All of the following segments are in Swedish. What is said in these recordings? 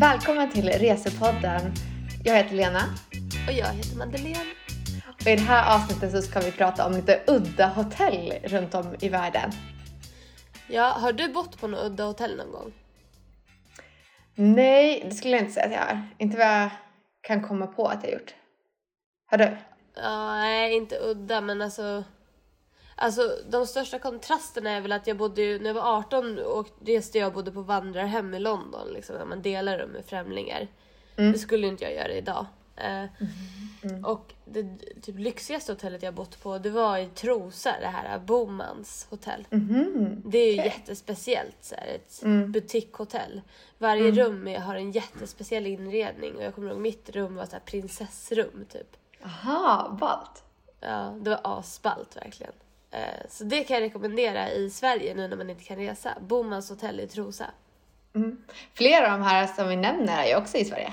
Välkommen till Resepodden. Jag heter Lena Och jag heter Madeleine. och i det här avsnittet så ska vi prata om lite udda hotell runt om i världen. Ja, har du bott på något udda hotell någon gång? Nej, det skulle jag inte säga att jag har. Inte vad jag kan komma på att jag gjort. Har du? Ja, nej, inte udda, men alltså... Alltså de största kontrasterna är väl att jag bodde ju, när jag var 18 och reste jag och bodde på vandrarhem i London, liksom, där man delar rum med främlingar. Mm. Det skulle inte jag göra idag. Eh, Och det typ lyxigaste hotellet jag bott på, det var i Trosa, det här Bomans hotell. Mhm. Det är ju Okej. jättespeciellt, så här, ett Mm. butikshotell. Varje rum är, har en jättespeciell inredning och jag kommer ihåg mitt rum var så här prinsessrum typ. Aha, ballt. Ja, det var asballt verkligen. Eh, Så det kan jag rekommendera i Sverige nu när man inte kan resa. Bomans hotell i Trosa. Mm. Flera av de här som vi nämner är ju också i Sverige.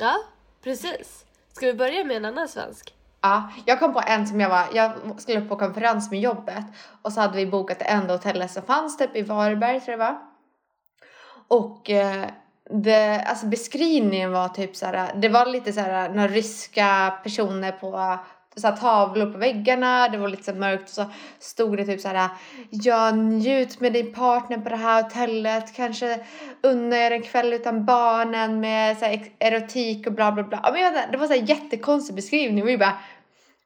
Ja, precis. Ska vi börja med en annan svensk? Ja, jag kom på en som jag var, jag skulle på konferens med jobbet och så hade vi bokat det enda hotellet som fanns typ i Varberg tror jag det var. Och eh, det, alltså beskrivningen var typ så här, det var lite så här några ryska personer på så här, tavlor på väggarna, det var lite så mörkt och så stod det typ så här ja njut med din partner på det här hotellet, kanske unna er en kväll utan barnen med så här, erotik och bla bla bla. Ja, Men jag det var så här jättekonstig beskrivning och vi bara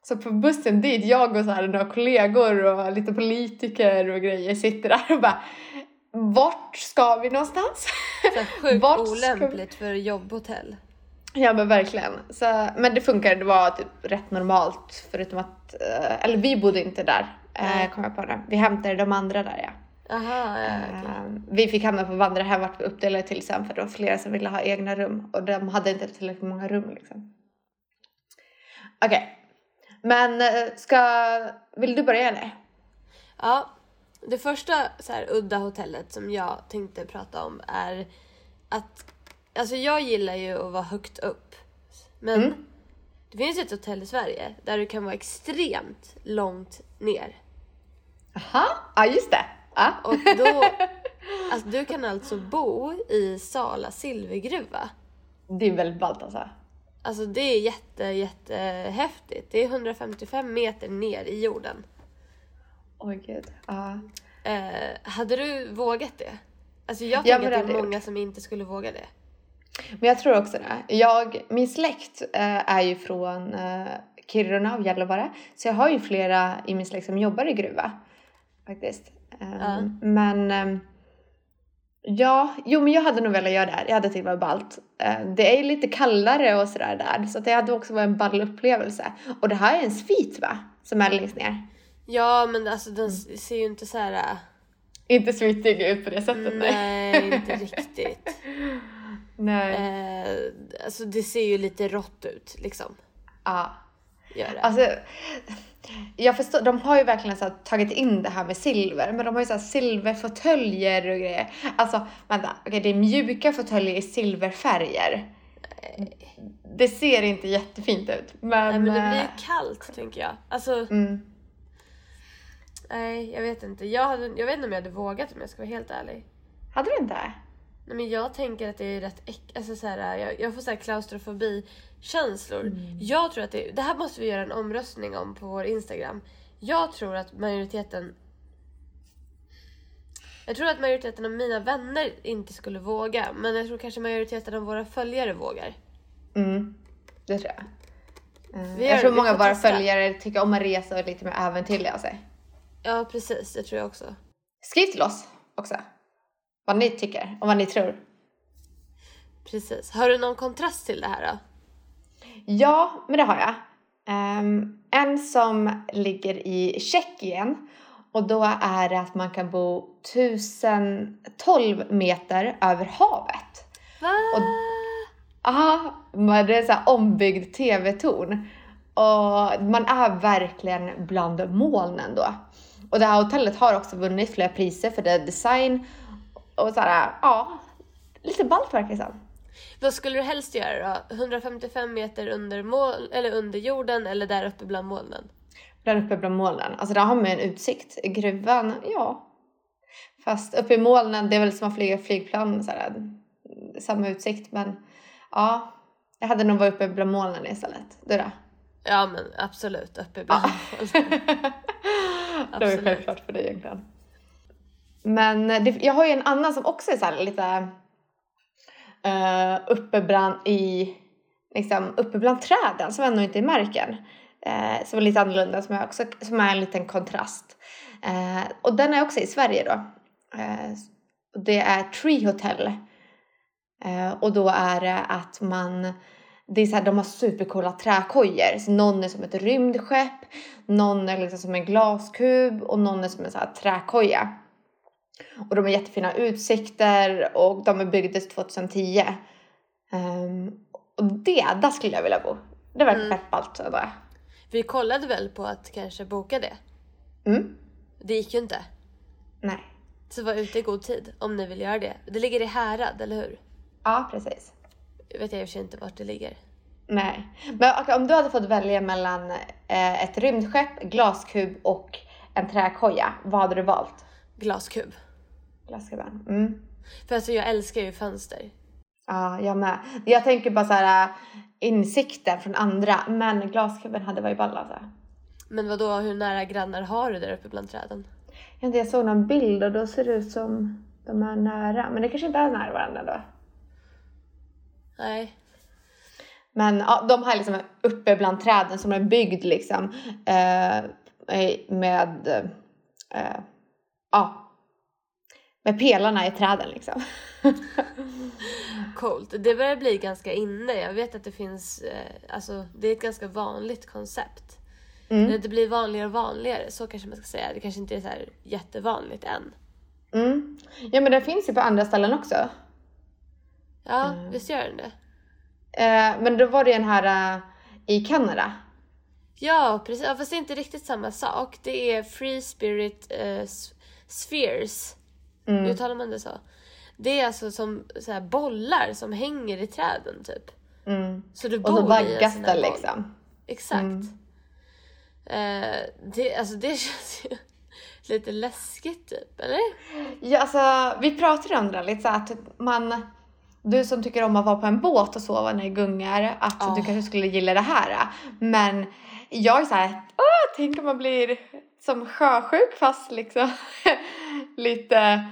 så på bussen dit, jag och så här några kollegor och lite politiker och grejer sitter där och bara vart ska vi någonstans? Så sjukt ska vi- olämpligt för jobbhotell. Ja men verkligen. Så, men det funkade, det var typ rätt normalt förutom att, eh, eller vi bodde inte där, Nej. eh, kom jag på det. Vi hämtade de andra där ja. Aha, ja, okej. Eh, vi fick hamna på vandrarhem vart vi uppdelade till sen för det var flera som ville ha egna rum och de hade inte tillräckligt många rum liksom. Okej. Men eh, ska, vill du börja eller? Ja, det första så här, udda hotellet som jag tänkte prata om är att alltså jag gillar ju att vara högt upp. Men Mm. det finns ett hotell i Sverige där du kan vara extremt långt ner. Aha, ja just det. Ja. Och då, alltså du kan alltså bo i Sala silvergruva. Det är väldigt ballt alltså. Alltså det är jätte, jätte häftigt. Det är 155 meter ner i jorden. Oj gud. Ja. Eh, hade du vågat det? Alltså jag Ja, tänker att det är många som inte skulle våga det. Men jag tror också det. Jag, min släkt eh, är ju från eh, Kiruna och Gällivare. Så jag har ju flera i min släkt som jobbar i gruva. Faktiskt. Ja. Men ehm, ja, jo men jag hade nog velat göra det här. Jag hade tyckt det var ballt. Eh, det är ju lite kallare och sådär där. Så det hade också varit en ball upplevelse. Och det här är en svit va? Som är längst ner. Ja men alltså den Mm. ser ju inte så här. Inte svitig ut på det sättet nej. Nej inte riktigt. nej. Eh, alltså det ser ju lite rått ut liksom. Ja. Gör det. Alltså, jag förstår, de har ju verkligen så tagit in det här med silver, men de har ju så silverfåtöljer och grejer. Alltså, vänta, okej det är mjuka fåtöljer i silverfärger. Det ser inte jättefint ut, men... Nej men det blir eh, ju kallt tänker jag. Alltså Mm, nej jag vet inte. Jag, hade, jag vet inte om jag hade vågat om jag ska vara helt ärlig. hade du inte? Nej men jag tänker att det är rätt äck... Alltså så här, jag, jag får så här klaustrofobi känslor. Mm. Jag tror att det, det här måste vi göra en omröstning om på vår Instagram. Jag tror att majoriteten jag tror att majoriteten av mina vänner inte skulle våga, men jag tror kanske majoriteten av våra följare vågar. Mm, det tror jag. Eh, Vi jag tror många av våra följare tycker om att resa och lite mer äventyrliga av sig. Ja, precis. Det tror jag också. Skriv till oss också. Vad ni tycker och vad ni tror. Precis. Har du någon kontrast till det här då? Ja, men det har jag. Ehm, en som ligger i Tjeckien och då är det att man kan bo 1012 meter över havet. Va? Men det är så här ombyggd tv-torn. Och man är verkligen bland molnen då. Och det här hotellet har också vunnit flera priser för det design och så här, ja, lite ballt verkar det som. Vad skulle du helst göra då? 155 meter under, mål, eller under jorden eller där uppe bland molnen? Där uppe bland molnen. Alltså där har man en utsikt. I gruvan, ja. Fast uppe i molnen, det är väl som att flyga flygplan så här, samma utsikt men ja, jag hade nog varit uppe bland molnen istället. Du då? Ja men absolut, uppe bland molnen. det var ju självklart för dig egentligen. Men det, jag har ju en annan som också är så här lite uh, uppe bland i liksom uppe bland träden som ändå inte är i marken. Uh, som är lite annorlunda som är, också, som är en liten kontrast. Uh, och den är också i Sverige då. Uh, det är Tree Hotel. Uh, och då är det att man det är så här, de har supercoola träkojor. Så någon är som ett rymdskepp, någon är liksom som en glaskub och någon är som en så här träkoja. Och de har jättefina utsikter och de byggdes 2010. Um, och det, där skulle jag vilja bo. Det var Mm. ändå. Vi kollade väl på att kanske boka det. Mm. Det gick ju inte. Nej. Så var ute i god tid om ni vill göra det. Det ligger i Härad, eller hur? Ja, precis. Jag vet jag i och för sig inte vart det ligger. Nej. Men okej, om du hade fått välja mellan eh, ett rymdskepp, glaskub och en träkoja, vad hade du valt? Glaskub. Glaskuben. Mm. För alltså jag älskar ju fönster. Ja, jag med. Jag tänker bara så här äh, insikten från andra, men glaskuben hade varit ball alltså. Men vad då hur nära grannar har du där uppe bland träden? Jag, inte, jag såg någon bild och då ser det ut som de är nära, men det kanske inte är nära varandra då. Nej. Men ja, de här liksom uppe bland träden som är byggd liksom eh, med, eh, ja, med pelarna i träden liksom. Coolt. Det börjar bli ganska inne. Jag vet att det finns, eh, alltså det är ett ganska vanligt koncept. Mm. Det blir vanligare och vanligare, så kanske man ska säga. Det kanske inte är så här jättevanligt än. Mm. Ja men det finns ju på andra ställen också. Ja, Mm. visst gör den det? Eh, men då var det en här eh, i Kanada. Ja, precis. Ja, fast det är inte riktigt samma sak. Det är Free Spirit s- Spheres. Mm. Hur talar man det så? Det är alltså som så här bollar som hänger i träden typ. Mm. Så du Och bor så i en vaggas det liksom. Exakt. Mm. Eh, det, alltså det känns ju lite läskigt typ, eller? Ja, alltså, vi pratade om det där, lite så att man, du som tycker om att vara på en båt och sova när det gungar, att Ja. du kanske skulle gilla det här. Men jag är så här, åh, tänk om man blir som sjösjuk fast liksom lite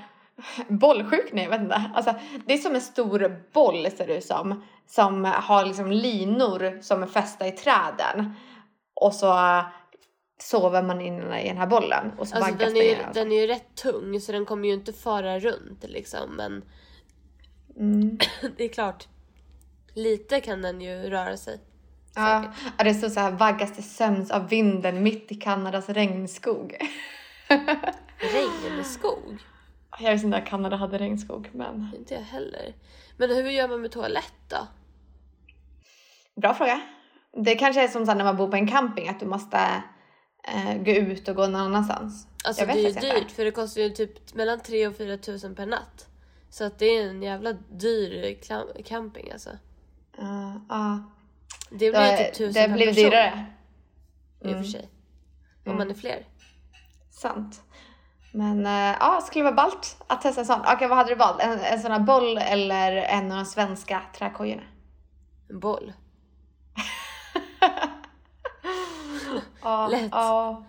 bollsjuk, nej jag vet inte. Alltså, det är som en stor boll ser det ut som, som har liksom linor som är fästa i träden. Och så sover man in i den här bollen och så Alltså den är, ju, den är ju rätt tung så den kommer ju inte fara runt liksom men Mm. det är klart. Lite kan den ju röra sig. Ja, det står så här vaggas till sömns av vinden mitt i Kanadas regnskog. Regnskog? Jag visste inte att Kanada hade regnskog, men Inte jag heller. Men hur gör man med toalett då? bra fråga. Det kanske är som när man bor på en camping, att du måste eh, gå ut och gå någon annanstans. Alltså det är ju dyrt för det kostar ju typ mellan 3 och 4 tusen per natt. Så att det är en jävla dyr camping alltså. Ja, ja. Det blir typ tusen det person dyrare. i och Mm. för sig. Om man är fler. Sant. Men eh, ja, skulle vara ballt att testa en sån. Okej, vad hade du valt? En, en sån här boll eller en av de svenska träkojorna? En boll. Ja, Lätt. Ja.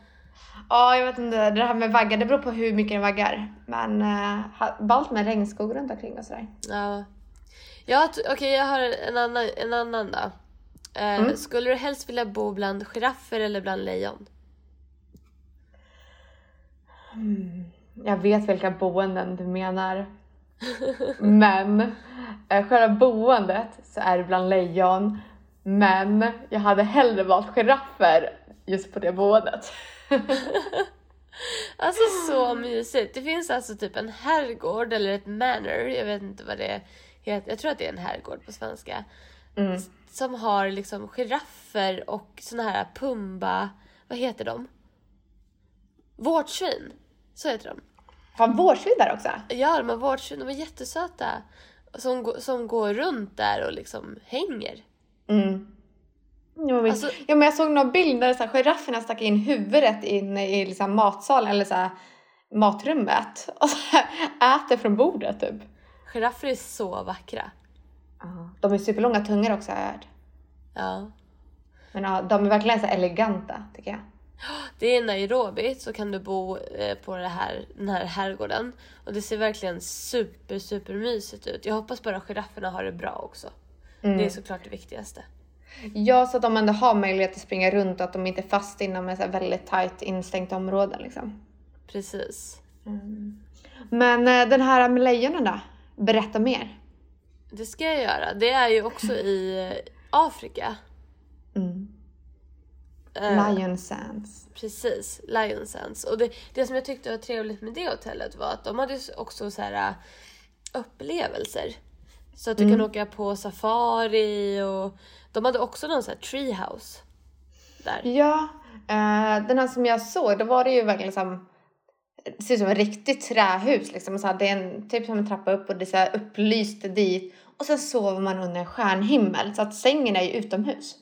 ja, jag vet inte. Det här med vaggar, det beror på hur mycket den vaggar. Men uh, ballt med regnskog runt omkring och sådär. Ja. Ja, okej jag har en annan, en annan då. Eh, Mm. Skulle du helst vilja bo bland giraffer eller bland lejon? Jag vet vilka boenden du menar. Men uh, själva boendet så är det bland lejon. Men jag hade hellre valt giraffer just på det boendet. Alltså så mysigt. Det finns alltså typ en herrgård eller ett manor, jag vet inte vad det heter. Jag tror att det är en herrgård på svenska. Mm. Som har liksom giraffer och såna här pumba, vad heter de? Vårtsvin, så heter de. Fan, vårsvin där också. Ja, de har vårtsvin, de är jättesöta. Som, som går runt där och liksom hänger. Mm. Men, Alltså- ja, men jag såg någon bild där så här, girafferna stack in huvudet in i liksom, matsalen eller så här, matrummet och så här, äter från bordet typ. Giraffer är så vackra. Ja. De är superlånga tungor också har jag hört. Ja. Men ja, de är verkligen så eleganta tycker jag. Det är Nairobi så kan du bo eh, på det här, den här herrgården. Och det ser verkligen super, super mysigt ut. Jag hoppas bara girafferna har det bra också. Det är såklart det viktigaste. Ja, så att de ändå har möjlighet att springa runt och att de inte är fast inom ett väldigt tajt instängt område liksom. Precis. Men eh, den här med lejonen då? Berätta mer. Det ska jag göra. Det är ju också i eh, Afrika. Mm. Eh, Lion Sands. Precis, Lion Sands. Och det, det som jag tyckte var trevligt med det hotellet var att de hade också så här äh, upplevelser. Så att du kan åka på safari och de hade också någon sån här treehouse. Där. Ja, eh, den här som jag såg, då var det ju verkligen som det ser ut som ett riktigt trähus liksom. Så här, det är en, typ som en trappa upp och det är så här upplyst dit. Och sen sover man under en stjärnhimmel så att sängen är ju utomhus.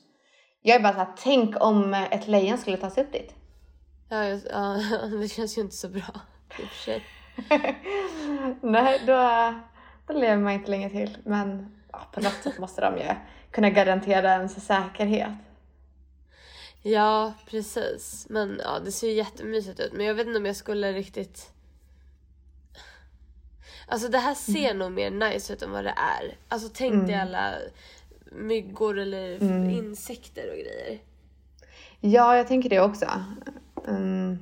Jag är bara såhär, tänk om ett lejon skulle ta sig upp dit. Ja, jag- ja, det känns ju inte så bra i och för sig. Nej, då, då lever man inte länge till. Men ja, på något sätt måste de ju kunna garantera ens säkerhet. Ja, precis. Men ja, det ser ju jättemysigt ut. Men jag vet inte om jag skulle riktigt... Alltså det här ser nog mer nice ut än vad det är. Alltså tänk dig alla myggor eller insekter och grejer. Ja, jag tänker det också. Mm.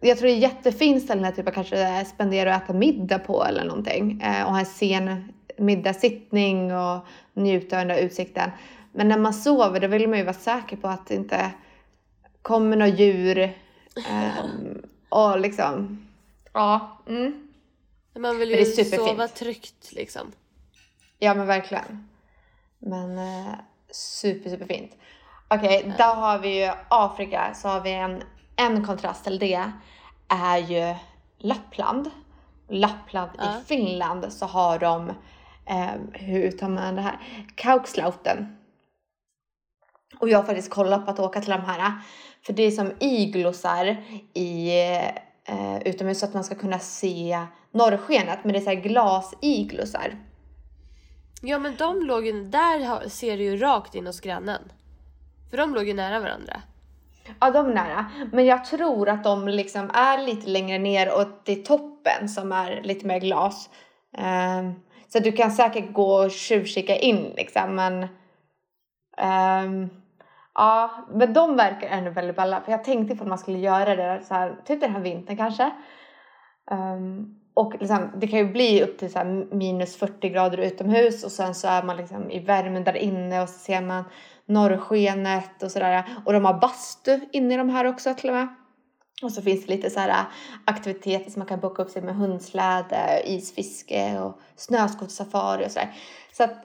Jag tror det är jättefint ställe att typ, kanske spendera och äta middag på eller någonting. Eh, och ha en sen middagssittning och njuta av den där utsikten. Men när man sover då vill man ju vara säker på att det inte kommer några djur. ehm, och liksom, ja. Mm. Man vill ju superfint. sova tryggt liksom. Ja men verkligen. Men eh, super, super fint. Okej, där har vi ju Afrika, så har vi en, en kontrast till det är ju Lappland. Lappland Ja. i Finland så har de, eh, hur uttalar man det här? Kaukslauten. Och jag har faktiskt kollat på att åka till de här. För det är som iglosar i eh, utomhus så att man ska kunna se norrskenet. Men det är så här glasiglosar. Ja men de låg ju, där ser du ju rakt in hos grannen. För de låg ju nära varandra. Ja, de är nära. Men jag tror att de liksom är lite längre ner och det är toppen som är lite mer glas. Ehm, så du kan säkert gå och tjuvkika in liksom, men... Um, ja, men de verkar ändå väldigt balla. För jag tänkte ifall man skulle göra det så här, typ den här vintern kanske. Um, och liksom, det kan ju bli upp till så här minus 40 grader utomhus och sen så är man liksom i värmen där inne och så ser man norrskenet och sådär. Och de har bastu inne i de här också till och med. Och så finns det lite så här äh, aktiviteter som man kan boka upp sig med hundsläde, isfiske och snöskotersafari och sådär. Så att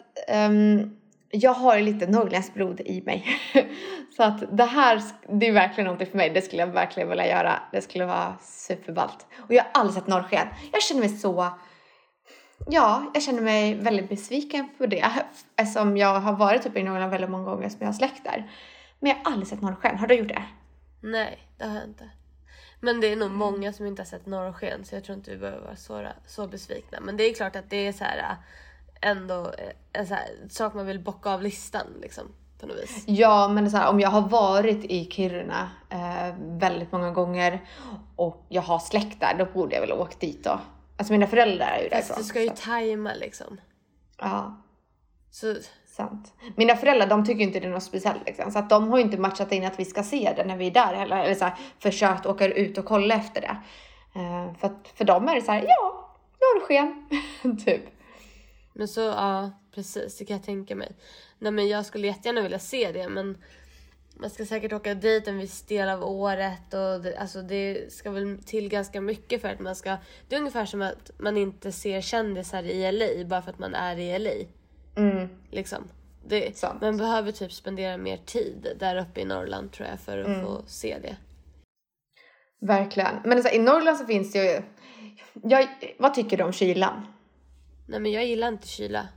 um, jag har lite norrländskt blod i mig. så att det här, det är verkligen någonting för mig. Det skulle jag verkligen vilja göra. Det skulle vara superballt. Och jag har aldrig sett norrsken. Jag känner mig så Ja, jag känner mig väldigt besviken på det eftersom jag har varit typ i Norrland väldigt många gånger som jag har släkt där. Men jag har aldrig sett norrsken. Har du gjort det? Nej, det har jag inte. Men det är nog många som inte har sett norrsken så jag tror inte vi behöver vara så, så besvikna. Men det är klart att det är så här ändå äh, en så här, sak man vill bocka av listan liksom på något vis. Ja, men så här, om jag har varit i Kiruna eh, väldigt många gånger och jag har släkt där, då borde jag väl åka dit då. Alltså mina föräldrar är ju Fast därifrån. du ska ju så- tajma liksom. Ja, Så sant. Mina föräldrar de tycker inte det är något speciellt liksom, så att de har ju inte matchat in att vi ska se det när vi är där heller. Eller så här, försökt åka ut och kolla efter det. Eh, för, att, för dem är det så här, ja, norrsken, typ. Men så, ja precis, det kan jag tänka mig. Nej men jag skulle jättegärna vilja se det men man ska säkert åka dit en viss del av året och det, alltså det ska väl till ganska mycket för att man ska... Det är ungefär som att man inte ser kändisar i LA bara för att man är i LA. Mm. Liksom. Det, Sant. man behöver typ spendera mer tid där uppe i Norrland tror jag för att få se det. Verkligen. Men så här, i Norrland så finns det ju... Jag, vad tycker du om kylan? Nej men jag gillar inte kyla.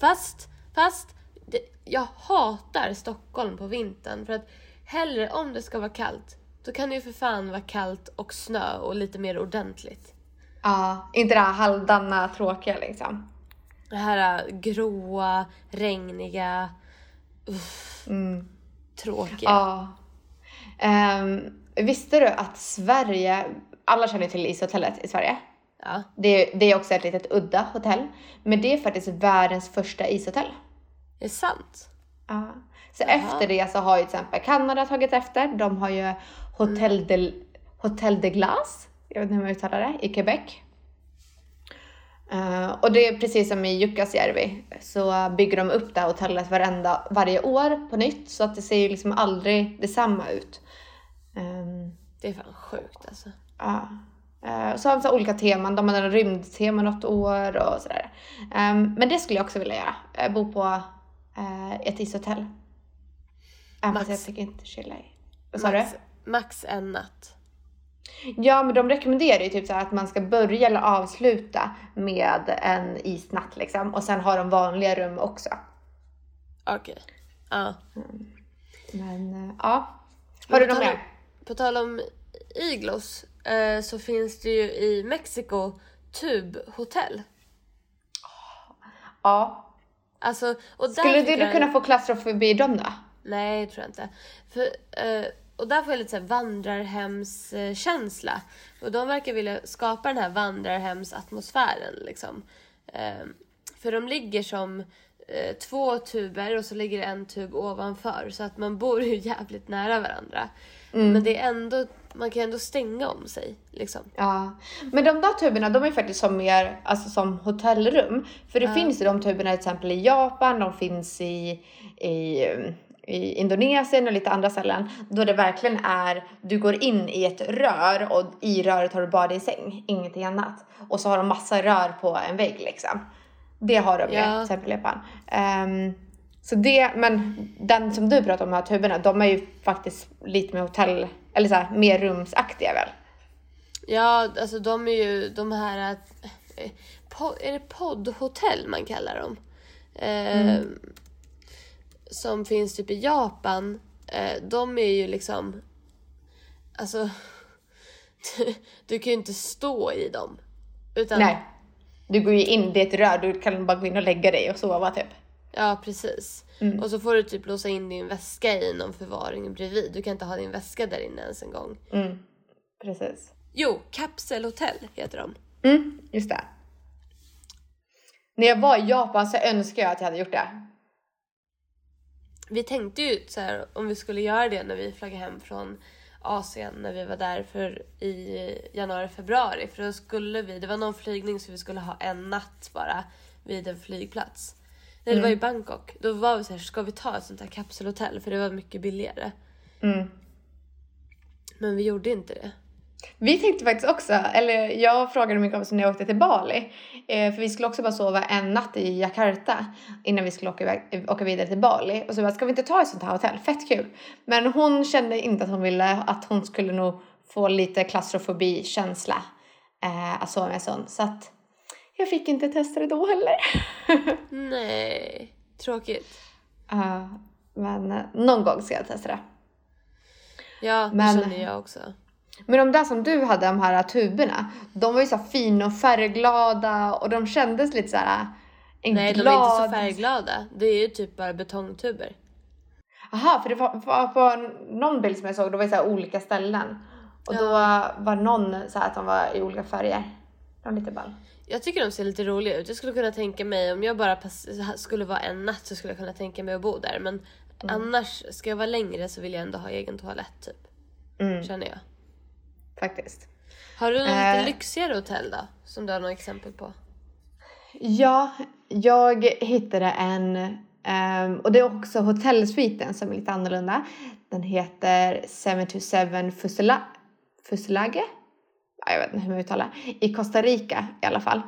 Fast, fast det, jag hatar Stockholm på vintern för att hellre om det ska vara kallt då kan det ju för fan vara kallt och snö och lite mer ordentligt. Ja, inte det här halvdana tråkiga liksom. Det här äh, gråa, regniga, uff, Mm. tråkiga. Ja. Ehm, visste du att Sverige, alla känner till ishotellet i Sverige. Ja. Det, det är också ett litet udda hotell. Men det är faktiskt världens första ishotell. Är det sant? Ja. Så Jaha. efter det så har ju till exempel Kanada tagit efter. De har ju Hotel de, Hotel de Glace, jag vet inte hur man uttalar det, i Quebec. Eh, och det är precis som i Jukkasjärvi så bygger de upp det här hotellet varenda, varje år på nytt så att det ser ju liksom aldrig detsamma ut. Ehm, Det är fan sjukt alltså. Ja. Så har de så olika teman. De hade en rymdtema något år och sådär. Ehm, Men det skulle jag också vilja göra. Eh, Bo på eh, ett ishotell. Även Max. jag tycker inte chilla i. Vad sa du? Max, max en natt. Ja, men de rekommenderar ju typ så här att man ska börja eller avsluta med en isnatt liksom. Och sen har de vanliga rum också. Okej. Ja. Men eh, ja. Har du något mer? På tal om iglos eh, så finns det ju i Mexiko tubhotell. Ja. Alltså, och där Skulle du jag- kunna få klaustrofobi i dem då? Nej, tror jag inte. För, eh, och där får jag lite så här vandrarhemskänsla. Och de verkar vilja skapa den här vandrarhemsatmosfären liksom. Eh, för de ligger som eh, två tuber och så ligger en tub ovanför. Så att man bor ju jävligt nära varandra. Men det är ändå, man kan ändå stänga om sig liksom. Ja, men de där tuberna de är ju faktiskt som mer alltså som hotellrum. För det finns ju de tuberna till exempel i Japan, de finns i, i, i Indonesien och lite andra ställen. Då det verkligen är, du går in i ett rör och i röret har du bara din säng, ingenting annat. Och så har de massa rör på en vägg liksom. Det har de ju Ja. till exempel Japan. Ehm, så det, men den som du pratar om, de här tuberna, de är ju faktiskt lite mer hotell, eller så här, mer rumsaktiga väl? Ja, alltså de är ju de här... eh, po- Är det poddhotell man kallar dem? Eh, Som finns typ i Japan. Eh, de är ju liksom... Alltså... Du, du kan ju inte stå i dem. Utan, Nej. Du går ju in, det är ett rör, du kan bara gå in och lägga dig och sova typ. Ja, precis. Och så får du typ låsa in din väska i någon förvaring bredvid. Du kan inte ha din väska där inne ens en gång. Mm. Precis. Jo, kapselhotell heter de. Mm, just det. När jag var i Japan så önskar jag att jag hade gjort det. Vi tänkte ju så här, om vi skulle göra det när vi flaggade hem från Asien när vi var där för i januari, februari. För då skulle vi, det var någon flygning så vi skulle ha en natt bara vid en flygplats. Nej, det var i Bangkok. Då var vi så här, ska vi ta ett sånt här kapselhotell? För det var mycket billigare. Mm. Men vi gjorde inte det. Vi tänkte faktiskt också, eller jag frågade min kompis när jag åkte till Bali. Eh, för vi skulle också bara sova en natt i Jakarta innan vi skulle åka, iväg, åka vidare till Bali. Och så bara, ska vi inte ta ett sånt här hotell? Fett kul. Men hon kände inte att hon ville, att hon skulle nog få lite klaustrofobi-känsla eh, att sova med en sån. Så att jag fick inte testa det då heller. Nej, tråkigt. Ja, men eh, någon gång ska jag testa det. Ja, det Men- känner jag också. Men de där som du hade, de här tuberna, de var ju så fina och färgglada och de kändes lite så här en Nej, glad... de är inte så färgglada. Det är ju typ bara betongtuber. Aha, för det var, var på någon bild som jag såg, då var det så olika ställen. Och då var någon så här att de var i olika färger. De var lite ball. Jag tycker de ser lite roliga ut. Jag skulle kunna tänka mig, om jag bara skulle vara en natt så skulle jag kunna tänka mig att bo där. Men annars, ska jag vara längre så vill jag ändå ha egen toalett typ. Mm, Känner jag. Faktiskt. Har du något Eh. lite lyxigare hotell då? Som du har några exempel på? Ja, jag hittade en, ehm, och det är också hotellsviten som är lite annorlunda. Den heter 727 Fusela, Fuselage. Ja, Jag vet inte hur man uttalar I Costa Rica i alla fall.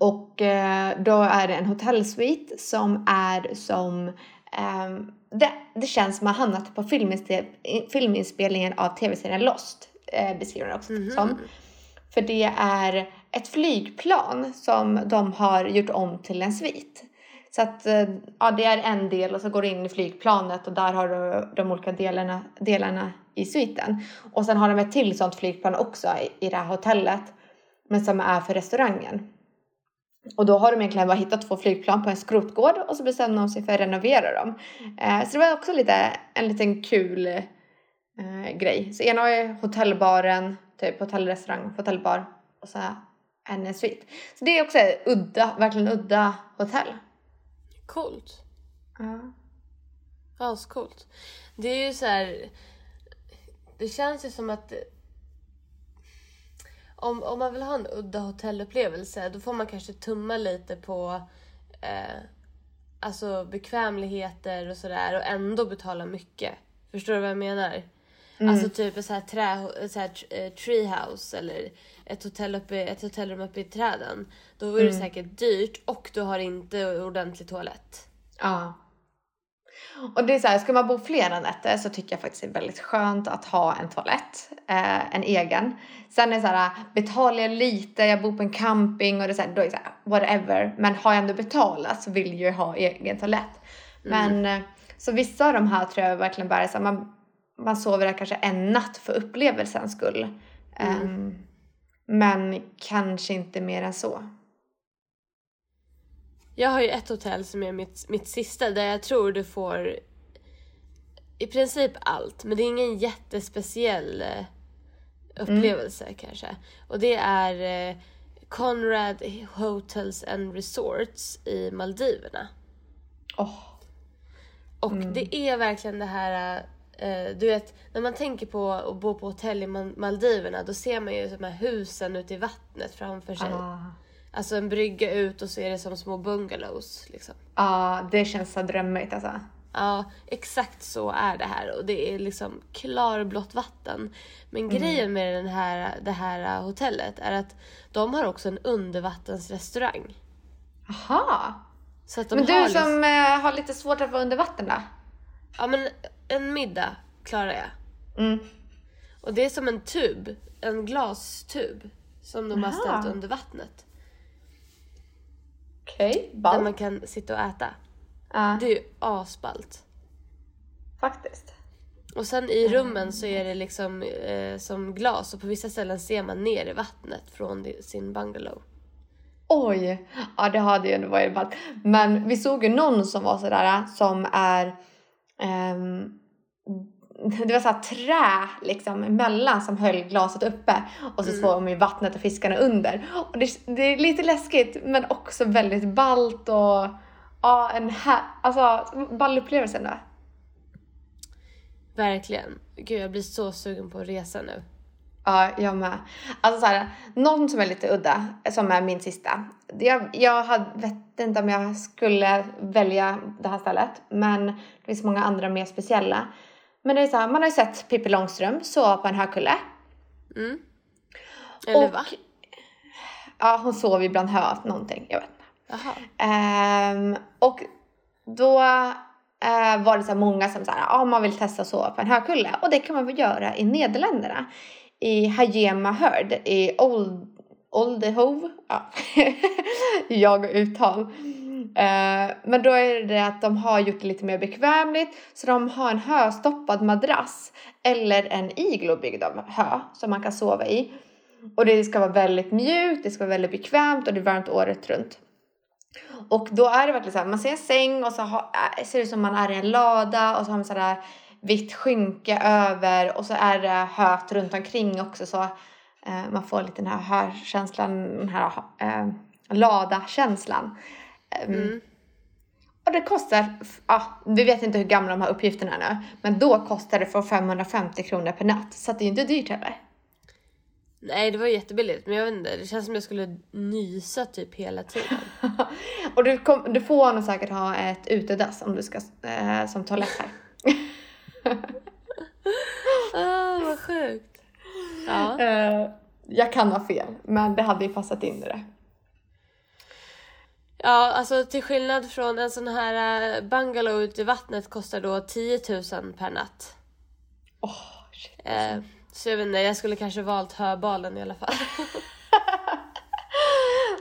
Och eh, då är det en hotellsvit som är som ehm, det, det känns som att man hamnat på filminspe- filminspelningen av tv-serien Lost. Eh, beskriver den också som. För det är ett flygplan som de har gjort om till en svit. Så att eh, ja, det är en del och så går du in i flygplanet och där har du de olika delarna, delarna i sviten. Och sen har de ett till sånt flygplan också i, i det här hotellet. Men som är för restaurangen. Och då har de egentligen bara hittat två flygplan på en skrotgård och så bestämde de sig för att renovera dem. Eh, så det var också lite, en liten kul eh, grej. Så ena var ju hotellbaren, typ hotellrestaurang, hotellbar och så en svit. Så det är också udda, verkligen udda hotell. Coolt. Ja. Ascoolt. Det är ju så här. Det känns ju som att om, om man vill ha en udda hotellupplevelse då får man kanske tumma lite på eh, alltså bekvämligheter och sådär och ändå betala mycket. Förstår du vad jag menar? Mm. Alltså typ ett så här, trä, så här eh, treehouse eller ett, hotell uppe, ett hotellrum uppe i träden. Då är det Mm. säkert dyrt och du har inte ordentlig toalett. Ja. Och det är så här, ska man bo flera nätter så tycker jag faktiskt det är väldigt skönt att ha en toalett, eh, en egen. Sen är det så här, betalar jag lite, jag bor på en camping och det är så här, då är det så här, whatever. Men har jag ändå betalat så vill jag ju ha egen toalett. Men eh, så vissa av de här tror jag verkligen bara så här, man, man sover där kanske en natt för upplevelsens skull. Ehm, men kanske inte mer än så. Jag har ju ett hotell som är mitt, mitt sista där jag tror du får i princip allt. Men det är ingen jättespeciell eh, upplevelse kanske. Och det är eh, Conrad Hotels and Resorts i Maldiverna. Åh, Och det är verkligen det här, eh, du vet, när man tänker på att bo på hotell i Mal- Maldiverna då ser man ju de här husen ute i vattnet framför sig. ah. Alltså en brygga ut och så är det som små bungalows liksom. Ja, det känns så drömmigt alltså. Ja, exakt så är det här och det är liksom klarblått vatten. Men grejen med den här, det här hotellet är att de har också en undervattensrestaurang. Aha. Så att de Men har du liksom- som eh, har lite svårt att vara under vatten då? Ja men en middag klarar jag. Mm. Och det är som en tub, en glastub som de har Aha. ställt under vattnet. Okej, Där ballt. man kan sitta och äta. Ja, Det är ju asballt. faktiskt. Och sen i rummen så är det liksom eh, som glas och på vissa ställen ser man ner i vattnet från sin bungalow. Oj! Ja, det hade ju ändå varit ballt. Men vi såg ju någon som var sådär som är... ehm, det var så här trä liksom emellan som höll glaset uppe och så såg man ju vattnet och fiskarna under. Och det, det är lite läskigt men också väldigt ballt och ja, en här, alltså ball upplevelse ändå. Verkligen. Gud jag blir så sugen på att resa nu. Ja, jag med. Alltså så här, någon som är lite udda, som är min sista. Jag, jag hade, vet inte om jag skulle välja det här stället, men det finns många andra mer speciella. Men det är så här, man har ju sett Pippi Långstrump sova på en hökulle. Mm. Eller och, va? Ja, hon sov ju bland hö, någonting, jag vet inte. Ehm, och då eh, var det så många som sa att man vill testa att sova på en hökulle. Och det kan man väl göra i Nederländerna. I Hajema Hörd i Old, Oldehove. Ja. Jag och uttal. Eh, men då är det att de har gjort det lite mer bekvämligt. Så de har en höstoppad madrass. Eller en iglo byggd av hö som man kan sova i. Och det ska vara väldigt mjukt, det ska vara väldigt bekvämt och det är varmt året runt. Och då är det verkligen så här, man ser en säng och så har, eh, ser det ut som man är i en lada och så har man sådär vitt skynke över och så är det höet runt omkring också så eh, man får lite den här hörkänslan, den här eh, lada-känslan. Ehm, Mm. Och det kostar, ja, vi vet inte hur gamla de här uppgifterna är nu, men då kostar det för 550 kronor per natt. Så det är ju inte dyrt heller. Nej det var jättebilligt men jag vet inte, det känns som jag skulle nysa typ hela tiden. och du, kom, du får nog säkert ha ett utedass om du ska eh, som toalett här. ah, vad sjukt. Ja. Eh, jag kan ha fel, men det hade ju passat in i det. Ja, alltså till skillnad från en sån här eh, bungalow ute i vattnet kostar då 10 000 per natt. Åh, shit. Eh, så jag vet inte, jag skulle kanske valt höbalen i alla fall.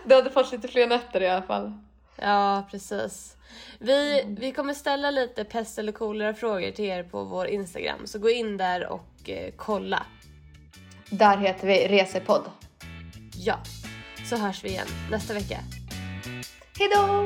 Du hade fått lite fler nätter i alla fall. ja, precis. Vi, vi kommer ställa lite pest eller kolera frågor till er på vår Instagram, så gå in där och eh, kolla. Där heter vi Resepodd. Ja, så hörs vi igen nästa vecka. Hejdå!